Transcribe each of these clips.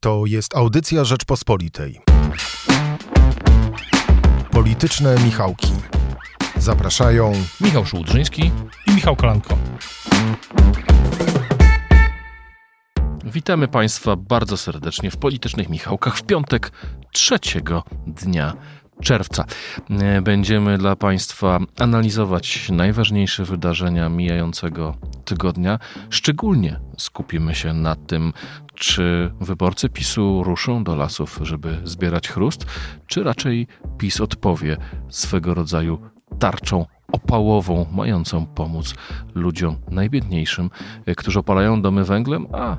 To jest audycja Rzeczpospolitej. Polityczne Michałki. Zapraszają Michał Szułdrzyński i Michał Kolanko. Witamy Państwa bardzo serdecznie w Politycznych Michałkach w piątek trzeciego dnia czerwca. Będziemy dla Państwa analizować najważniejsze wydarzenia mijającego tygodnia. Szczególnie skupimy się na tym, czy wyborcy PiSu ruszą do lasów, żeby zbierać chrust, czy raczej PiS odpowie swego rodzaju tarczą opałową, mającą pomóc ludziom najbiedniejszym, którzy opalają domy węglem, a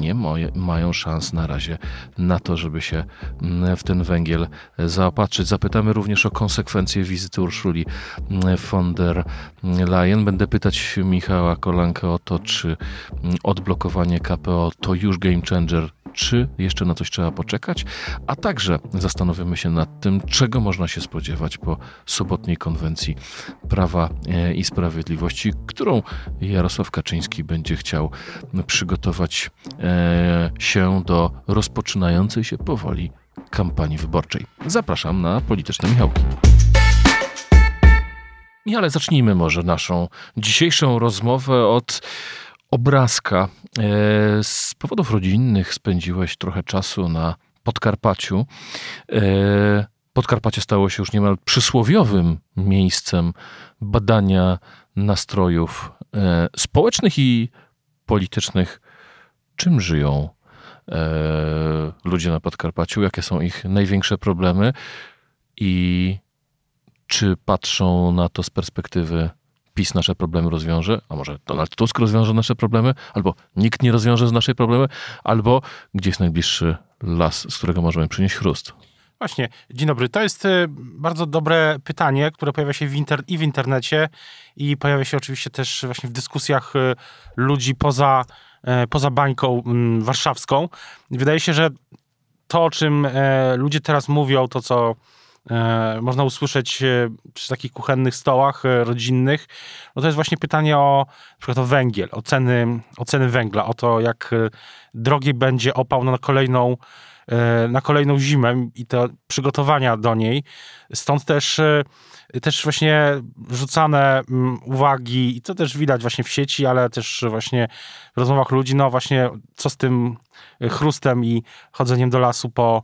nie moje, mają szans na razie na to, żeby się w ten węgiel zaopatrzyć. Zapytamy również o konsekwencje wizyty Urszuli von der Leyen. Będę pytać Michała Kolanka o to, czy odblokowanie KPO to już game changer czy jeszcze na coś trzeba poczekać, a także zastanowimy się nad tym, czego można się spodziewać po sobotniej konwencji Prawa i Sprawiedliwości, którą Jarosław Kaczyński będzie chciał przygotować się do rozpoczynającej się powoli kampanii wyborczej. Zapraszam na polityczne Michałki. Ale zacznijmy może naszą dzisiejszą rozmowę od obrazka. Z powodów rodzinnych spędziłeś trochę czasu na Podkarpaciu. Podkarpacie stało się już niemal przysłowiowym miejscem badania nastrojów społecznych i politycznych. Czym żyją ludzie na Podkarpaciu? Jakie są ich największe problemy? I czy patrzą na to z perspektywy PiS nasze problemy rozwiąże, a może Donald Tusk rozwiąże nasze problemy, albo nikt nie rozwiąże z naszej problemy, albo gdzie jest najbliższy las, z którego możemy przynieść chrust. Właśnie, dzień dobry. To jest bardzo dobre pytanie, które pojawia się w inter- i w internecie, i pojawia się oczywiście też właśnie w dyskusjach ludzi poza, poza bańką warszawską. Wydaje się, że to, o czym ludzie teraz mówią, to co można usłyszeć przy takich kuchennych stołach rodzinnych, no to jest właśnie pytanie o na przykład o węgiel, o ceny, o ceny węgla, o to jak drogi będzie opał na kolejną, na kolejną zimę i te przygotowania do niej. Stąd też też właśnie rzucane uwagi i to też widać właśnie w sieci, ale też właśnie w rozmowach ludzi, no właśnie co z tym chrustem i chodzeniem do lasu po,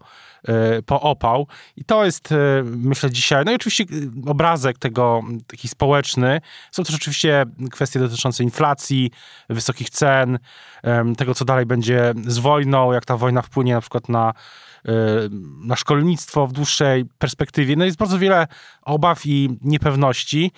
po opał. I to jest, myślę, dzisiaj, no i oczywiście obrazek tego, taki społeczny. Są też oczywiście kwestie dotyczące inflacji, wysokich cen, tego, co dalej będzie z wojną, jak ta wojna wpłynie na przykład na na szkolnictwo w dłuższej perspektywie. No jest bardzo wiele obaw i niepewności.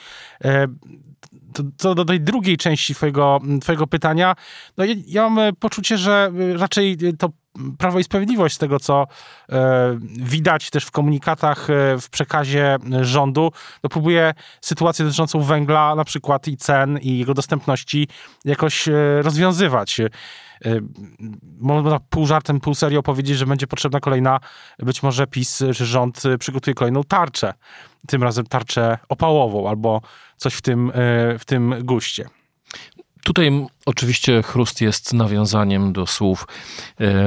Co do tej drugiej części twojego, twojego pytania, no ja, ja mam poczucie, że raczej to Prawo i Sprawiedliwość, z tego co e, widać też w komunikatach, e, w przekazie rządu, no próbuje sytuację dotyczącą węgla na przykład i cen i jego dostępności jakoś e, rozwiązywać. Można pół żartem, pół serio powiedzieć, że będzie potrzebna kolejna, być może PiS czy rząd przygotuje kolejną tarczę. Tym razem tarczę opałową albo coś w tym, w tym guście. Tutaj oczywiście chrust jest nawiązaniem do słów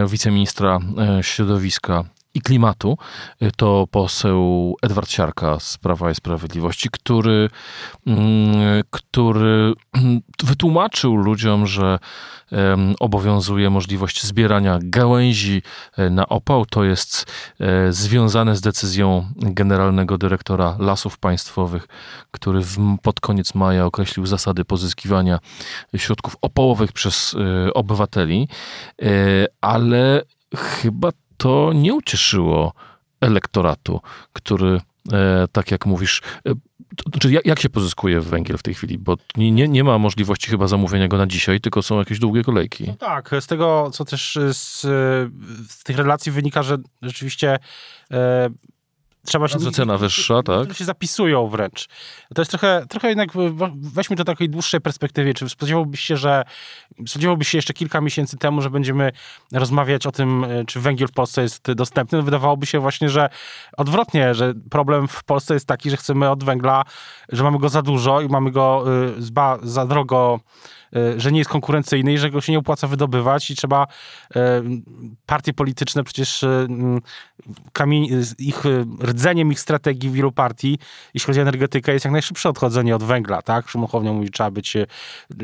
wiceministra środowiska i klimatu. To poseł Edward Siarka z Prawa i Sprawiedliwości, który, który wytłumaczył ludziom, że obowiązuje możliwość zbierania gałęzi na opał. To jest związane z decyzją generalnego dyrektora lasów państwowych, który pod koniec maja określił zasady pozyskiwania środków opałowych przez obywateli, ale chyba to nie ucieszyło elektoratu, który, e, tak jak mówisz, e, to, znaczy jak, jak, się pozyskuje węgiel w tej chwili? Bo nie, nie ma możliwości chyba zamówienia go na dzisiaj, tylko są jakieś długie kolejki. No tak, z tego, co też z, z tych relacji wynika, że rzeczywiście e, trzeba się... Bardzo cena wyższa, tak? się zapisują wręcz. To jest trochę, trochę jednak, weźmy to takiej dłuższej perspektywie. Czy spodziewałbyś się, że spodziewałbyś się jeszcze kilka miesięcy temu, że będziemy rozmawiać o tym, czy węgiel w Polsce jest dostępny? No wydawałoby się właśnie, że odwrotnie, że problem w Polsce jest taki, że chcemy od węgla, że mamy go za dużo i mamy go za drogo e, że nie jest konkurencyjny i że go się nie opłaca wydobywać i trzeba e, partie polityczne przecież e, kamień, ich rdzeniem ich strategii wielu partii, jeśli chodzi o energetykę, jest jak najszybsze odchodzenie od węgla, tak? Szymon Hołownia mówi, trzeba być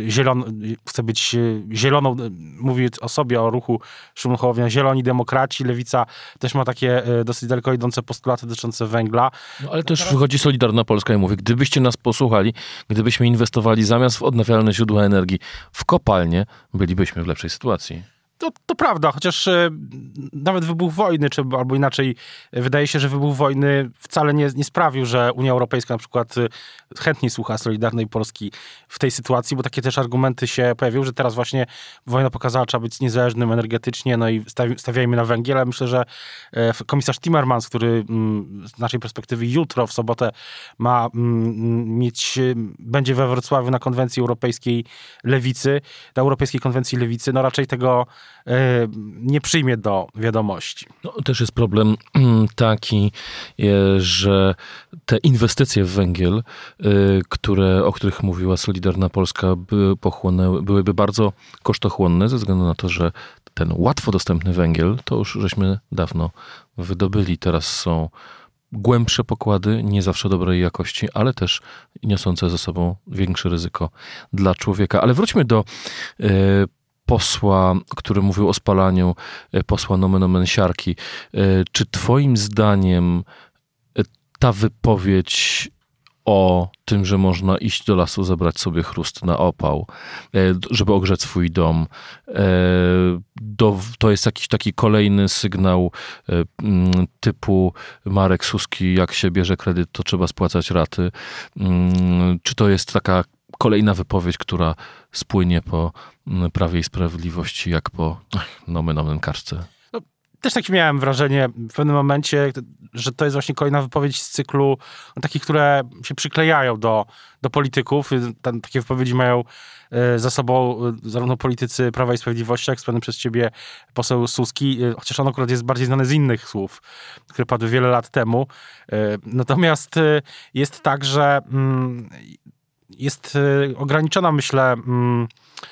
zieloną, chce być zieloną, mówi o sobie, o ruchu Szymon Hołownia, zieloni demokraci, lewica też ma takie dosyć daleko idące postulaty dotyczące węgla. No, ale też wychodzi Solidarna Polska i mówi, gdybyście nas posłuchali, gdybyśmy inwestowali zamiast w odnawialne źródła energii w kopalnie, bylibyśmy w lepszej sytuacji. To, to prawda, chociaż e, nawet wybuch wojny, czy albo inaczej, e, wydaje się, że wybuch wojny wcale nie, nie sprawił, że Unia Europejska na przykład e, chętniej słucha Solidarnej Polski w tej sytuacji, bo takie też argumenty się pojawiły, że teraz właśnie wojna pokazała, trzeba być niezależnym energetycznie, no i stawiajmy na węgiel, ale myślę, że komisarz Timmermans, który mm, z naszej perspektywy jutro, w sobotę ma mm, mieć, będzie we Wrocławiu na konwencji europejskiej lewicy, na Europejskiej Konwencji Lewicy, no raczej tego E, nie przyjmie do wiadomości. No, też jest problem mm, taki, e, że te inwestycje w węgiel, e, które, o których mówiła Solidarna Polska, by pochłonęły, byłyby bardzo kosztochłonne ze względu na to, że ten łatwo dostępny węgiel, to już żeśmy dawno wydobyli. Teraz są głębsze pokłady, nie zawsze dobrej jakości, ale też niosące ze sobą większe ryzyko dla człowieka. Ale wróćmy do posła, który mówił o spalaniu, e, posła nomen omen siarki. E, czy twoim zdaniem e, ta wypowiedź o tym, że można iść do lasu, zebrać sobie chrust na opał, żeby ogrzeć swój dom. To jest jakiś taki kolejny sygnał typu Marek Suski, jak się bierze kredyt, to trzeba spłacać raty. Czy to jest taka kolejna wypowiedź, która spłynie po mm, Prawie i Sprawiedliwości, jak po nomen omen karce. No, też takie miałem wrażenie w pewnym momencie, że to jest właśnie kolejna wypowiedź z cyklu no, takich, które się przyklejają do, do polityków. Tam, takie wypowiedzi mają e, za sobą e, zarówno politycy Prawa i Sprawiedliwości, jak wspomniany przez ciebie poseł Suski, e, chociaż on akurat jest bardziej znany z innych słów, które padły wiele lat temu. Natomiast jest tak, że mm, jest y, ograniczona, myślę, mm,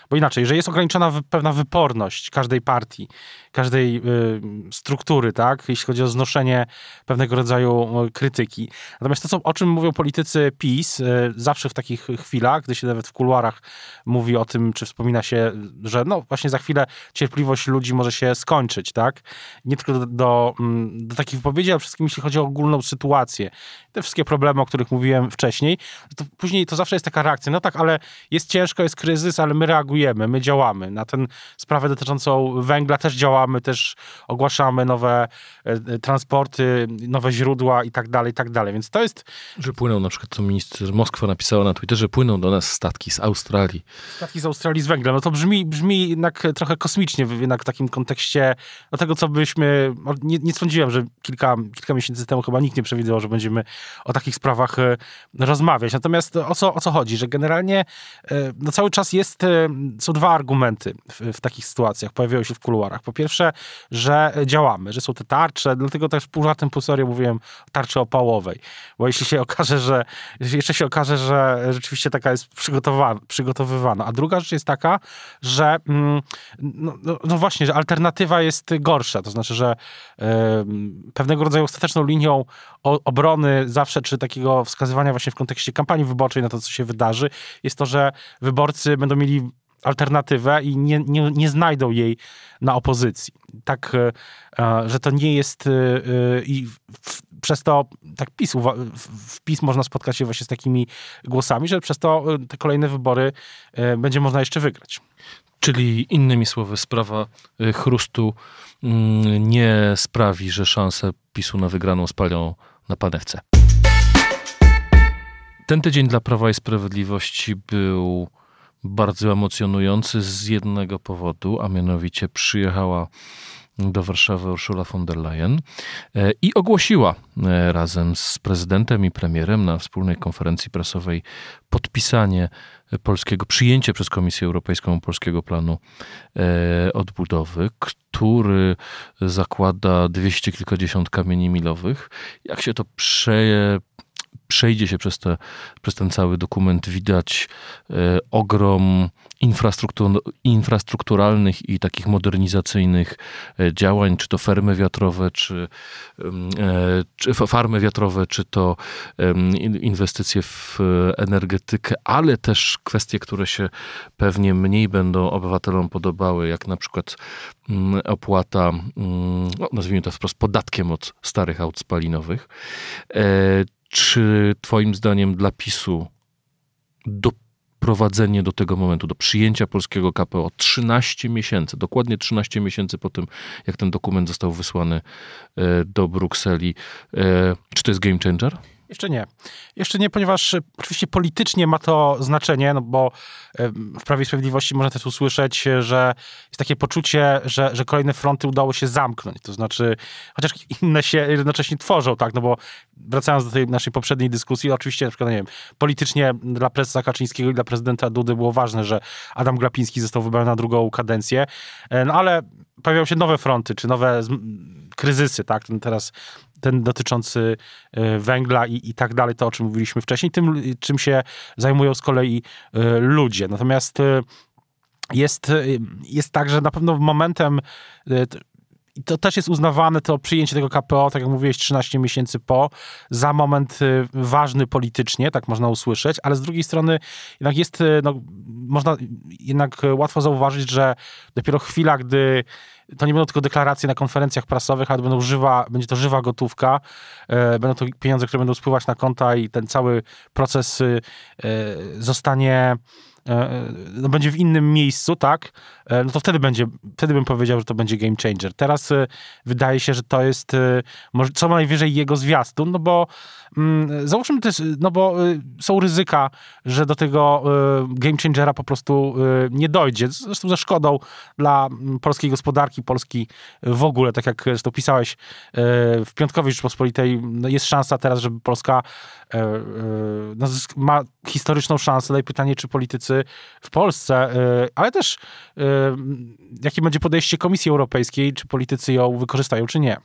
bo inaczej, że jest ograniczona pewna wyporność każdej partii, każdej y, struktury, tak, jeśli chodzi o znoszenie pewnego rodzaju y, krytyki. Natomiast to, co, o czym mówią politycy PiS, zawsze w takich chwilach, gdy się nawet w kuluarach mówi o tym, czy wspomina się, że no właśnie za chwilę cierpliwość ludzi może się skończyć, tak, nie tylko do, do, mm, do takich wypowiedzi, ale wszystkim jeśli chodzi o ogólną sytuację. Te wszystkie problemy, o których mówiłem wcześniej, to później to zawsze jest taka reakcja, no tak, ale jest ciężko, jest kryzys, ale my reagujemy, my działamy. Na tę sprawę dotyczącą węgla też działamy, też ogłaszamy nowe e, transporty, nowe źródła i tak dalej, i tak dalej. Więc to jest... Że płyną, na przykład to minister Moskwa napisała na Twitterze, płyną do nas statki z Australii. Statki z Australii z węglem. No to brzmi, brzmi jednak trochę kosmicznie, jednak w takim kontekście do tego, co byśmy... Nie, nie sądziłem, że kilka, kilka miesięcy temu chyba nikt nie przewidywał, że będziemy o takich sprawach e, rozmawiać. Natomiast o co, o co chodzi? Że generalnie e, no cały czas jest, e, są dwa argumenty w, w takich sytuacjach, pojawiają się w kuluarach. Po pierwsze, że działamy, że są te tarcze, dlatego też pół żartem, pół serio mówiłem tarczy opałowej, bo jeśli się okaże, że jeszcze się okaże, że rzeczywiście taka jest przygotowywana. A druga rzecz jest taka, że mm, no, no, no właśnie, że alternatywa jest gorsza, to znaczy, że y, pewnego rodzaju ostateczną linią obrony zawsze, czy takiego wskazywania właśnie w kontekście kampanii wyborczej na to, co się wydarzy, jest to, że wyborcy będą mieli alternatywę i nie, nie, nie znajdą jej na opozycji. Tak, e, e, że to nie jest e, i przez to tak PiS, w PiS można spotkać się właśnie z takimi głosami, że przez to te kolejne wybory będzie można jeszcze wygrać. Czyli innymi słowy, sprawa chrustu mm, nie sprawi, że szanse PiSu na wygraną spalią na panewce. Ten tydzień dla Prawa i Sprawiedliwości był bardzo emocjonujący z jednego powodu, a mianowicie przyjechała do Warszawy Ursula von der Leyen e, i ogłosiła e, razem z prezydentem i premierem na wspólnej konferencji prasowej podpisanie polskiego, przyjęcie przez Komisję Europejską polskiego planu e, odbudowy, który zakłada dwieście kilkadziesiąt kamieni milowych. Jak się to prze, przejdzie się przez, te, przez ten cały dokument, widać e, ogrom infrastruktur, infrastrukturalnych i takich modernizacyjnych e, działań, czy to fermy wiatrowe, czy, e, czy farmy wiatrowe, czy to inwestycje w energetykę, ale też kwestie, które się pewnie mniej będą obywatelom podobały, jak na przykład mm, opłata, mm, no, nazwijmy to wprost, podatkiem od starych aut spalinowych. Czy Twoim zdaniem dla PiSu doprowadzenie do tego momentu, do przyjęcia polskiego KPO 13 miesięcy, dokładnie 13 miesięcy po tym, jak ten dokument został wysłany e, do Brukseli, e, czy to jest game changer? Jeszcze nie. Jeszcze nie, ponieważ e, oczywiście politycznie ma to znaczenie, no bo e, w Prawie i Sprawiedliwości można też usłyszeć, że jest takie poczucie, że, że kolejne fronty udało się zamknąć. To znaczy, chociaż inne się jednocześnie tworzą, tak, no bo wracając do tej naszej poprzedniej dyskusji, oczywiście na przykład, nie wiem, politycznie dla prezesa Kaczyńskiego i dla prezydenta Dudy było ważne, że Adam Glapiński został wybrany na drugą kadencję, e, no ale pojawiają się nowe fronty, czy nowe kryzysy, tak, teraz ten dotyczący e, węgla i, i tak dalej, to o czym mówiliśmy wcześniej, tym czym się zajmują z kolei e, ludzie. Natomiast e, jest, jest tak, że na pewno momentem i to też jest uznawane, to przyjęcie tego KPO, tak jak mówiłeś, 13 miesięcy po, za moment ważny politycznie, tak można usłyszeć, ale z drugiej strony jednak jest, no, można jednak łatwo zauważyć, że dopiero chwila, gdy to nie będą tylko deklaracje na konferencjach prasowych, ale będą żywa, będzie to żywa gotówka, e, będą to pieniądze, które będą spływać na konta i ten cały proces zostanie no, będzie w innym miejscu, tak, e, no to wtedy będzie, wtedy bym powiedział, że to będzie game changer. Teraz e, wydaje się, że to jest co najwyżej jego zwiastun, no bo mm, załóżmy też, no bo są ryzyka, że do tego game changera po prostu nie dojdzie. Zresztą ze szkodą dla mm, polskiej gospodarki, Polski w ogóle, tak jak to pisałeś w Piątkowej Rzeczpospolitej, no jest szansa teraz, żeby Polska no, ma historyczną szansę. Daj pytanie, czy politycy w Polsce, y, ale też y, jakie będzie podejście Komisji Europejskiej, czy politycy ją wykorzystają, czy nie.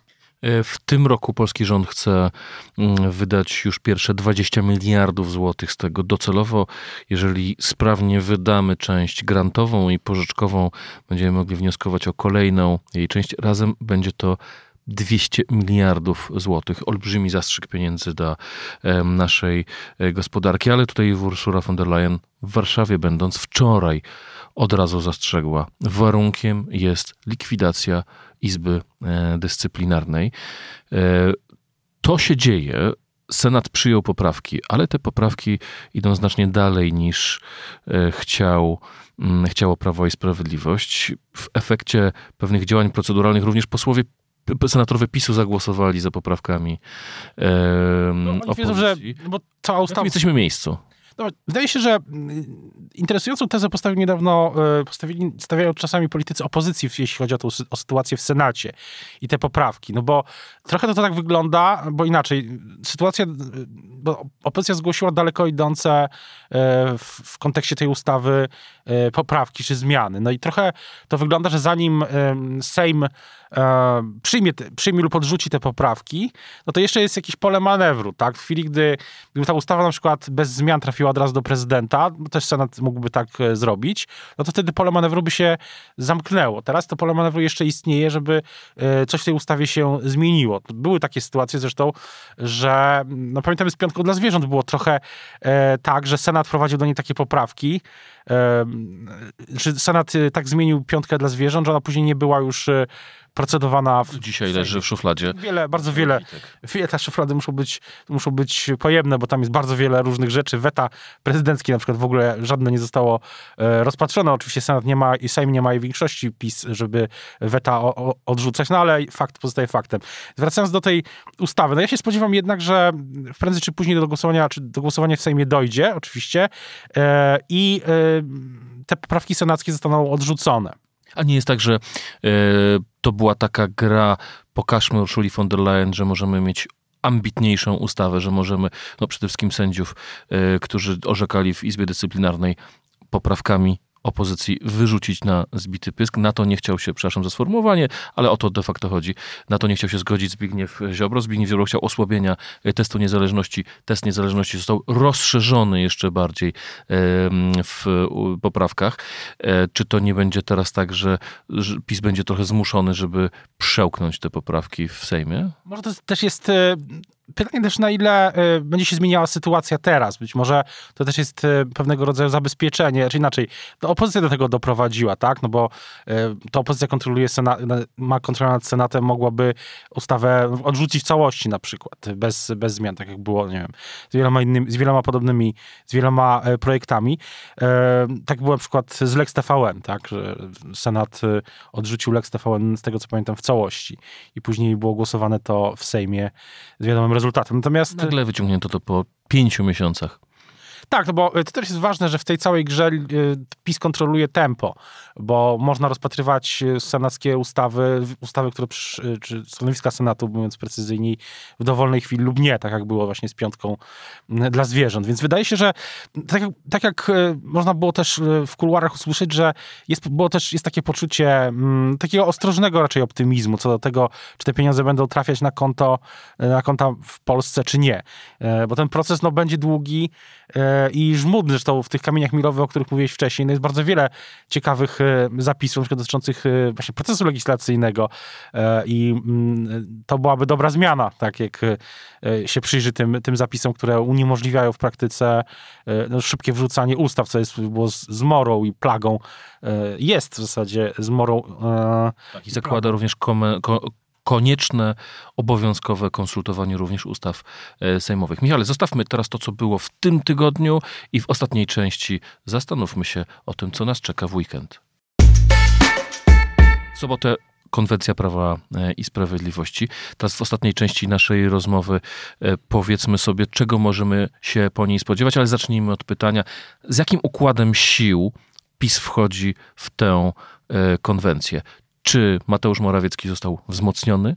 Y, w tym roku polski rząd chce mm, wydać już pierwsze 20 miliardów złotych z tego docelowo. Jeżeli sprawnie wydamy część grantową i pożyczkową, będziemy mogli wnioskować o kolejną jej część. Razem będzie to 200 miliardów złotych. Olbrzymi zastrzyk pieniędzy dla naszej e, gospodarki, ale tutaj Ursula von der Leyen w Warszawie będąc wczoraj od razu zastrzegła. Warunkiem jest likwidacja Izby e, Dyscyplinarnej. E, to się dzieje. Senat przyjął poprawki, ale te poprawki idą znacznie dalej niż chciał, mm, chciało Prawo i Sprawiedliwość. W efekcie pewnych działań proceduralnych również posłowie senatorowie PiSu zagłosowali za poprawkami no, opozycji. Wiedzą, że, bo cała ustawa... jesteśmy w miejscu. No, wydaje się, że mm, interesującą tezę postawił niedawno, e, postawili, stawiają czasami politycy opozycji, jeśli chodzi o, tą, o sytuację w Senacie i te poprawki. No bo trochę to, to tak wygląda, bo inaczej, sytuacja, bo opozycja zgłosiła daleko idące e, w, w kontekście tej ustawy e, poprawki czy zmiany. No i trochę to wygląda, że zanim Sejm przyjmie, przyjmie lub odrzuci te poprawki, no to jeszcze jest jakieś pole manewru, tak? W chwili, gdy, gdyby ta ustawa na przykład bez zmian trafiła od razu do prezydenta, bo też Senat mógłby tak e, zrobić, no to wtedy pole manewru by się zamknęło. Teraz to pole manewru jeszcze istnieje, żeby e, coś w tej ustawie się zmieniło. Były takie sytuacje zresztą, że no pamiętamy z piątką dla zwierząt było trochę e, tak, że Senat prowadził do niej takie poprawki, że Senat tak zmienił piątkę dla zwierząt, że ona później nie była już procedowana. W, Dzisiaj leży w szufladzie. Wiele, bardzo wiele. Wiele te szuflady muszą być, muszą być pojemne, bo tam jest bardzo wiele różnych rzeczy. Weta prezydenckie na przykład w ogóle żadne nie zostało e, rozpatrzone. Oczywiście Senat nie ma i Sejm nie ma większości PiS, żeby weta o, o, odrzucać, no ale fakt pozostaje faktem. Wracając do tej ustawy, no ja się spodziewam jednak, że prędzej czy później do głosowania, czy do głosowania w Sejmie dojdzie, oczywiście, e, i e, te poprawki senackie zostaną odrzucone. A nie jest tak, że e, to była taka gra, pokażmy Urszuli von der Leyen, że możemy mieć ambitniejszą ustawę, że możemy, no przede wszystkim sędziów, e, którzy orzekali w Izbie Dyscyplinarnej poprawkami opozycji wyrzucić na zbity pysk. Na to nie chciał się, przepraszam za sformułowanie, ale o to de facto chodzi. Na to nie chciał się zgodzić Zbigniew Ziobro. Zbigniew Ziobro chciał osłabienia testu niezależności. Test niezależności został rozszerzony jeszcze bardziej w poprawkach. E, czy to nie będzie teraz tak, że PiS będzie trochę zmuszony, żeby przełknąć te poprawki w Sejmie? Może to też jest e, Pytanie też, na ile y, będzie się zmieniała sytuacja teraz. Być może to też jest y, pewnego rodzaju zabezpieczenie, czy inaczej, opozycja do tego doprowadziła, tak? No bo y, to opozycja kontroluje Senat, ma kontrolę nad Senatem, mogłaby ustawę odrzucić w całości na przykład, bez, bez zmian, tak jak było, nie wiem, z wieloma innymi, z wieloma podobnymi, z wieloma projektami. Tak było na przykład z Lex TVN, tak? Senat odrzucił Lex TVN, z tego co pamiętam, w całości. I później było głosowane to w Sejmie z wiadomym rezultatem. Natomiast... Nagle wyciągnięto to po pięciu miesiącach. Tak, no bo y, to też jest ważne, że w tej całej grze y, PiS kontroluje tempo, bo można rozpatrywać y, senackie ustawy, ustawy, które, czy stanowiska Senatu, mówiąc precyzyjniej, w dowolnej chwili lub nie, tak jak było właśnie z piątką dla zwierząt. Więc wydaje się, że tak, tak jak można było też w kuluarach usłyszeć, że jest, było też, jest takie poczucie m, takiego ostrożnego raczej optymizmu co do tego, czy te pieniądze będą trafiać na konto, na konta w Polsce, czy nie. E, bo ten proces no, będzie długi, E, i żmudny. Zresztą w tych kamieniach milowych, o których mówiłeś wcześniej, no jest bardzo wiele ciekawych e, zapisów, dotyczących e, właśnie procesu legislacyjnego i mm, to byłaby dobra zmiana, tak jak się przyjrzy tym, tym zapisom, które uniemożliwiają w praktyce no, szybkie wrzucanie ustaw, co jest, było zmorą i plagą. Jest w zasadzie zmorą. Tak, I zakłada również konieczne, obowiązkowe konsultowanie również ustaw e, sejmowych. Michale, zostawmy teraz to, co było w tym tygodniu i w ostatniej części zastanówmy się o tym, co nas czeka w weekend. W sobotę Konwencja Prawa e, i Sprawiedliwości. Teraz w ostatniej części naszej rozmowy e, powiedzmy sobie, czego możemy się po niej spodziewać, ale zacznijmy od pytania, z jakim układem sił PiS wchodzi w tę konwencję? Czy Mateusz Morawiecki został wzmocniony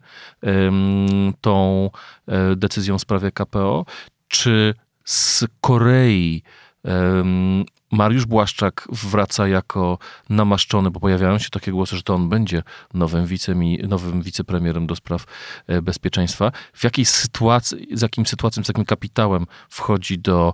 tą e, decyzją w sprawie KPO, czy z Korei Mariusz Błaszczak wraca jako namaszczony, bo pojawiają się takie głosy, że to on będzie nowym, wicemi, nowym wicepremierem do spraw e, bezpieczeństwa. W jakiej sytuacji, z jakim sytuacją, z jakim kapitałem wchodzi do,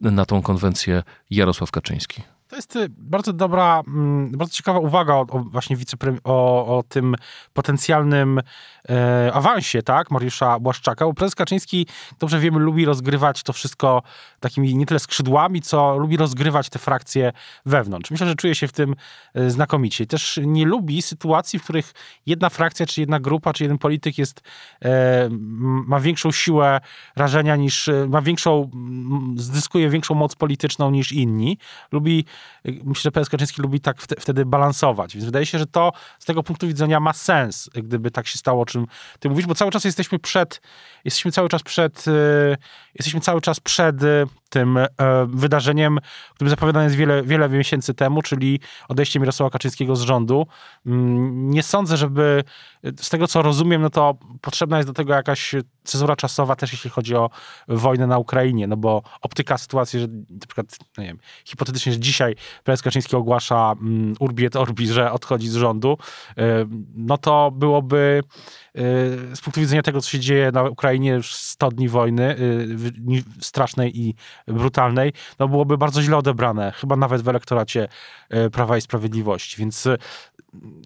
na tą konwencję Jarosław Kaczyński? To jest y, bardzo dobra, mm, bardzo ciekawa uwaga o, o właśnie wicepremier, o, o tym potencjalnym e, awansie, tak, Mariusza Błaszczaka, bo prezes Kaczyński, dobrze wiemy, lubi rozgrywać to wszystko takimi nie tyle skrzydłami, co lubi rozgrywać te frakcje wewnątrz. Myślę, że czuje się w tym e, znakomicie. Też nie lubi sytuacji, w których jedna frakcja, czy jedna grupa, czy jeden polityk jest, e, ma większą siłę rażenia niż, e, ma większą, zyskuje większą moc polityczną niż inni. Lubi myślę, że prezes Kaczyński lubi tak wtedy balansować. Więc wydaje się, że to z tego punktu widzenia ma sens, gdyby tak się stało, o czym ty mówisz, bo cały czas jesteśmy przed, jesteśmy cały czas przed, y, jesteśmy cały czas przed y, tym e, wydarzeniem, którym zapowiadane jest wiele, wiele miesięcy temu, czyli odejście Mirosława Kaczyńskiego z rządu. Mm, nie sądzę, żeby z tego co rozumiem, no to potrzebna jest do tego jakaś cezura czasowa też jeśli chodzi o wojnę na Ukrainie, no bo optyka sytuacji, że na przykład, no nie wiem, hipotetycznie, że dzisiaj prezes Kaczyński ogłasza um, urbi et orbi, że odchodzi z rządu, y, no to byłoby y, z punktu widzenia tego, co się dzieje na Ukrainie już 100 dni wojny, y, strasznej i brutalnej, no byłoby bardzo źle odebrane, chyba nawet w elektoracie Prawa i Sprawiedliwości, więc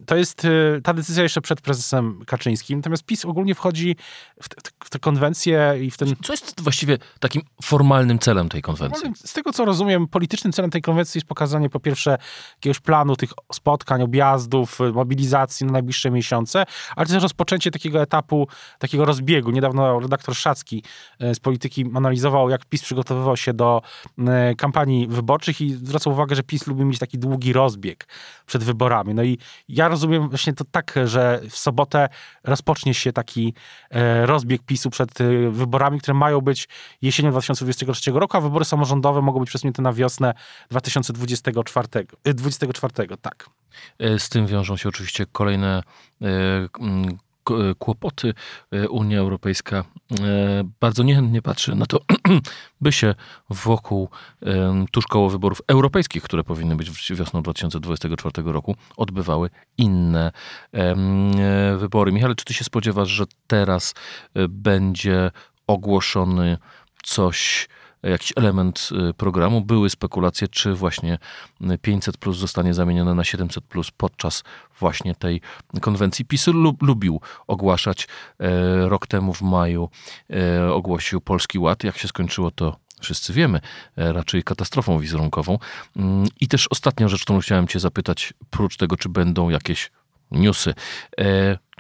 to jest y, ta decyzja jeszcze przed prezesem Kaczyńskim, natomiast PiS ogólnie wchodzi w, te, w tę konwencję i w ten... Co jest właściwie takim formalnym celem tej konwencji? Z tego, co rozumiem, politycznym celem tej konwencji jest pokazanie po pierwsze jakiegoś planu tych spotkań, objazdów, mobilizacji na najbliższe miesiące, ale też rozpoczęcie takiego etapu, takiego rozbiegu. Niedawno redaktor Szacki y, z Polityki analizował, jak PiS przygotowywał się do y, kampanii wyborczych i zwracał uwagę, że PiS lubi mieć taki długi rozbieg przed wyborami. No i ja rozumiem właśnie to tak, że w sobotę rozpocznie się taki e, rozbieg PiSu przed e, wyborami, które mają być jesienią 2023 roku, a wybory samorządowe mogą być przesunięte na wiosnę 2024. 24, e, tak. Z tym wiążą się oczywiście kolejne kłopoty. Unia Europejska bardzo niechętnie patrzy na to, by się wokół tuż koło wyborów europejskich, które powinny być wiosną 2024 roku, odbywały inne wybory. Michale, czy ty się spodziewasz, że teraz będzie ogłoszony coś jakiś element y, programu. Były spekulacje, czy właśnie 500 plus zostanie zamienione na 700 plus podczas właśnie tej konwencji. PiS lubił ogłaszać. E, rok temu w maju e, ogłosił Polski Ład. Jak się skończyło to wszyscy wiemy, e, raczej katastrofą wizerunkową. Mm, I też ostatnia rzecz, którą chciałem Cię zapytać, prócz tego, czy będą jakieś newsy.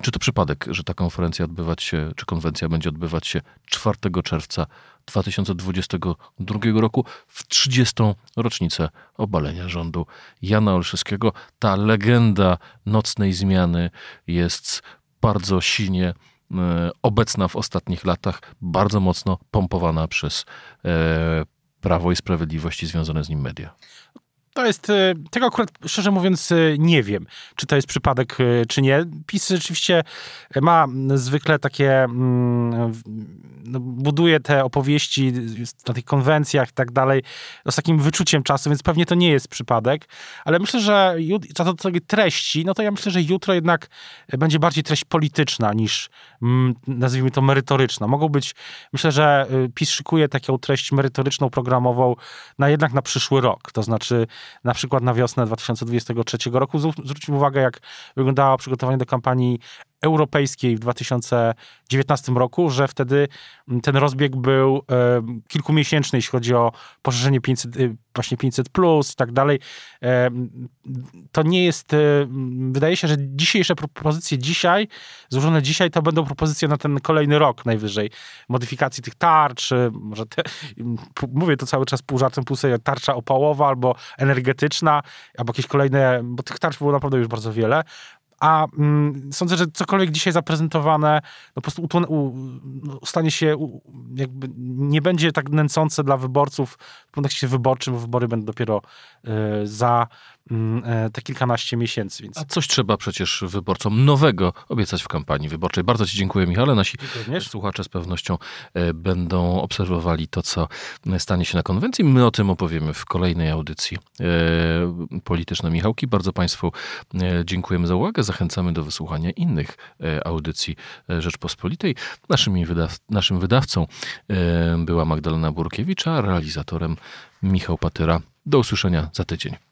Czy to przypadek, że ta konferencja odbywać się, czy konwencja będzie odbywać się 4 czerwca 2022 roku w 30. rocznicę obalenia rządu Jana Olszewskiego. Ta legenda nocnej zmiany jest bardzo silnie e, obecna w ostatnich latach, bardzo mocno pompowana przez e, Prawo i Sprawiedliwość i związane z nim media. To jest, e, tego akurat szczerze mówiąc e, nie wiem, czy to jest przypadek, e, czy nie. PiS rzeczywiście ma zwykle takie, mm, no, buduje te opowieści na tych konwencjach i tak dalej z takim wyczuciem czasu, więc pewnie to nie jest przypadek, ale myślę, że do tej treści, no to ja myślę, że jutro jednak będzie bardziej treść polityczna niż mm, nazwijmy to merytoryczna. Mogą być, myślę, że PiS szykuje taką treść merytoryczną, programową na jednak na przyszły rok, to znaczy na przykład na wiosnę 2023 roku. Zwróćmy uwagę, jak wyglądało przygotowanie do kampanii europejskiej w 2019 roku, że wtedy mm, ten rozbieg był kilkumiesięczny, jeśli chodzi o poszerzenie 500, y, właśnie 500 plus i tak dalej. To nie jest, e, wydaje się, że dzisiejsze propozycje dzisiaj, złożone dzisiaj, to będą propozycje na ten kolejny rok najwyżej. Modyfikacji tych tarcz, może te, mówię to cały czas pół żartem, pół serio, tarcza opałowa albo energetyczna, albo jakieś kolejne, bo tych tarcz było naprawdę już bardzo wiele a mm, sądzę, że cokolwiek dzisiaj zaprezentowane no po prostu no, stanie się u, jakby nie będzie tak nęcące dla wyborców w kontekście wyborczym, bo wybory będą dopiero y, za te kilkanaście miesięcy. Więc... A coś trzeba przecież wyborcom nowego obiecać w kampanii wyborczej. Bardzo Ci dziękuję, Michale. Nasi słuchacze z pewnością e, będą obserwowali to, co stanie się na konwencji. My o tym opowiemy w kolejnej audycji e, Polityczne Michałki. Bardzo Państwu dziękujemy za uwagę. Zachęcamy do wysłuchania innych audycji Rzeczpospolitej. Naszym, wydaw naszym wydawcą była Magdalena Burkiewicz, a realizatorem Michał Patyra. Do usłyszenia za tydzień.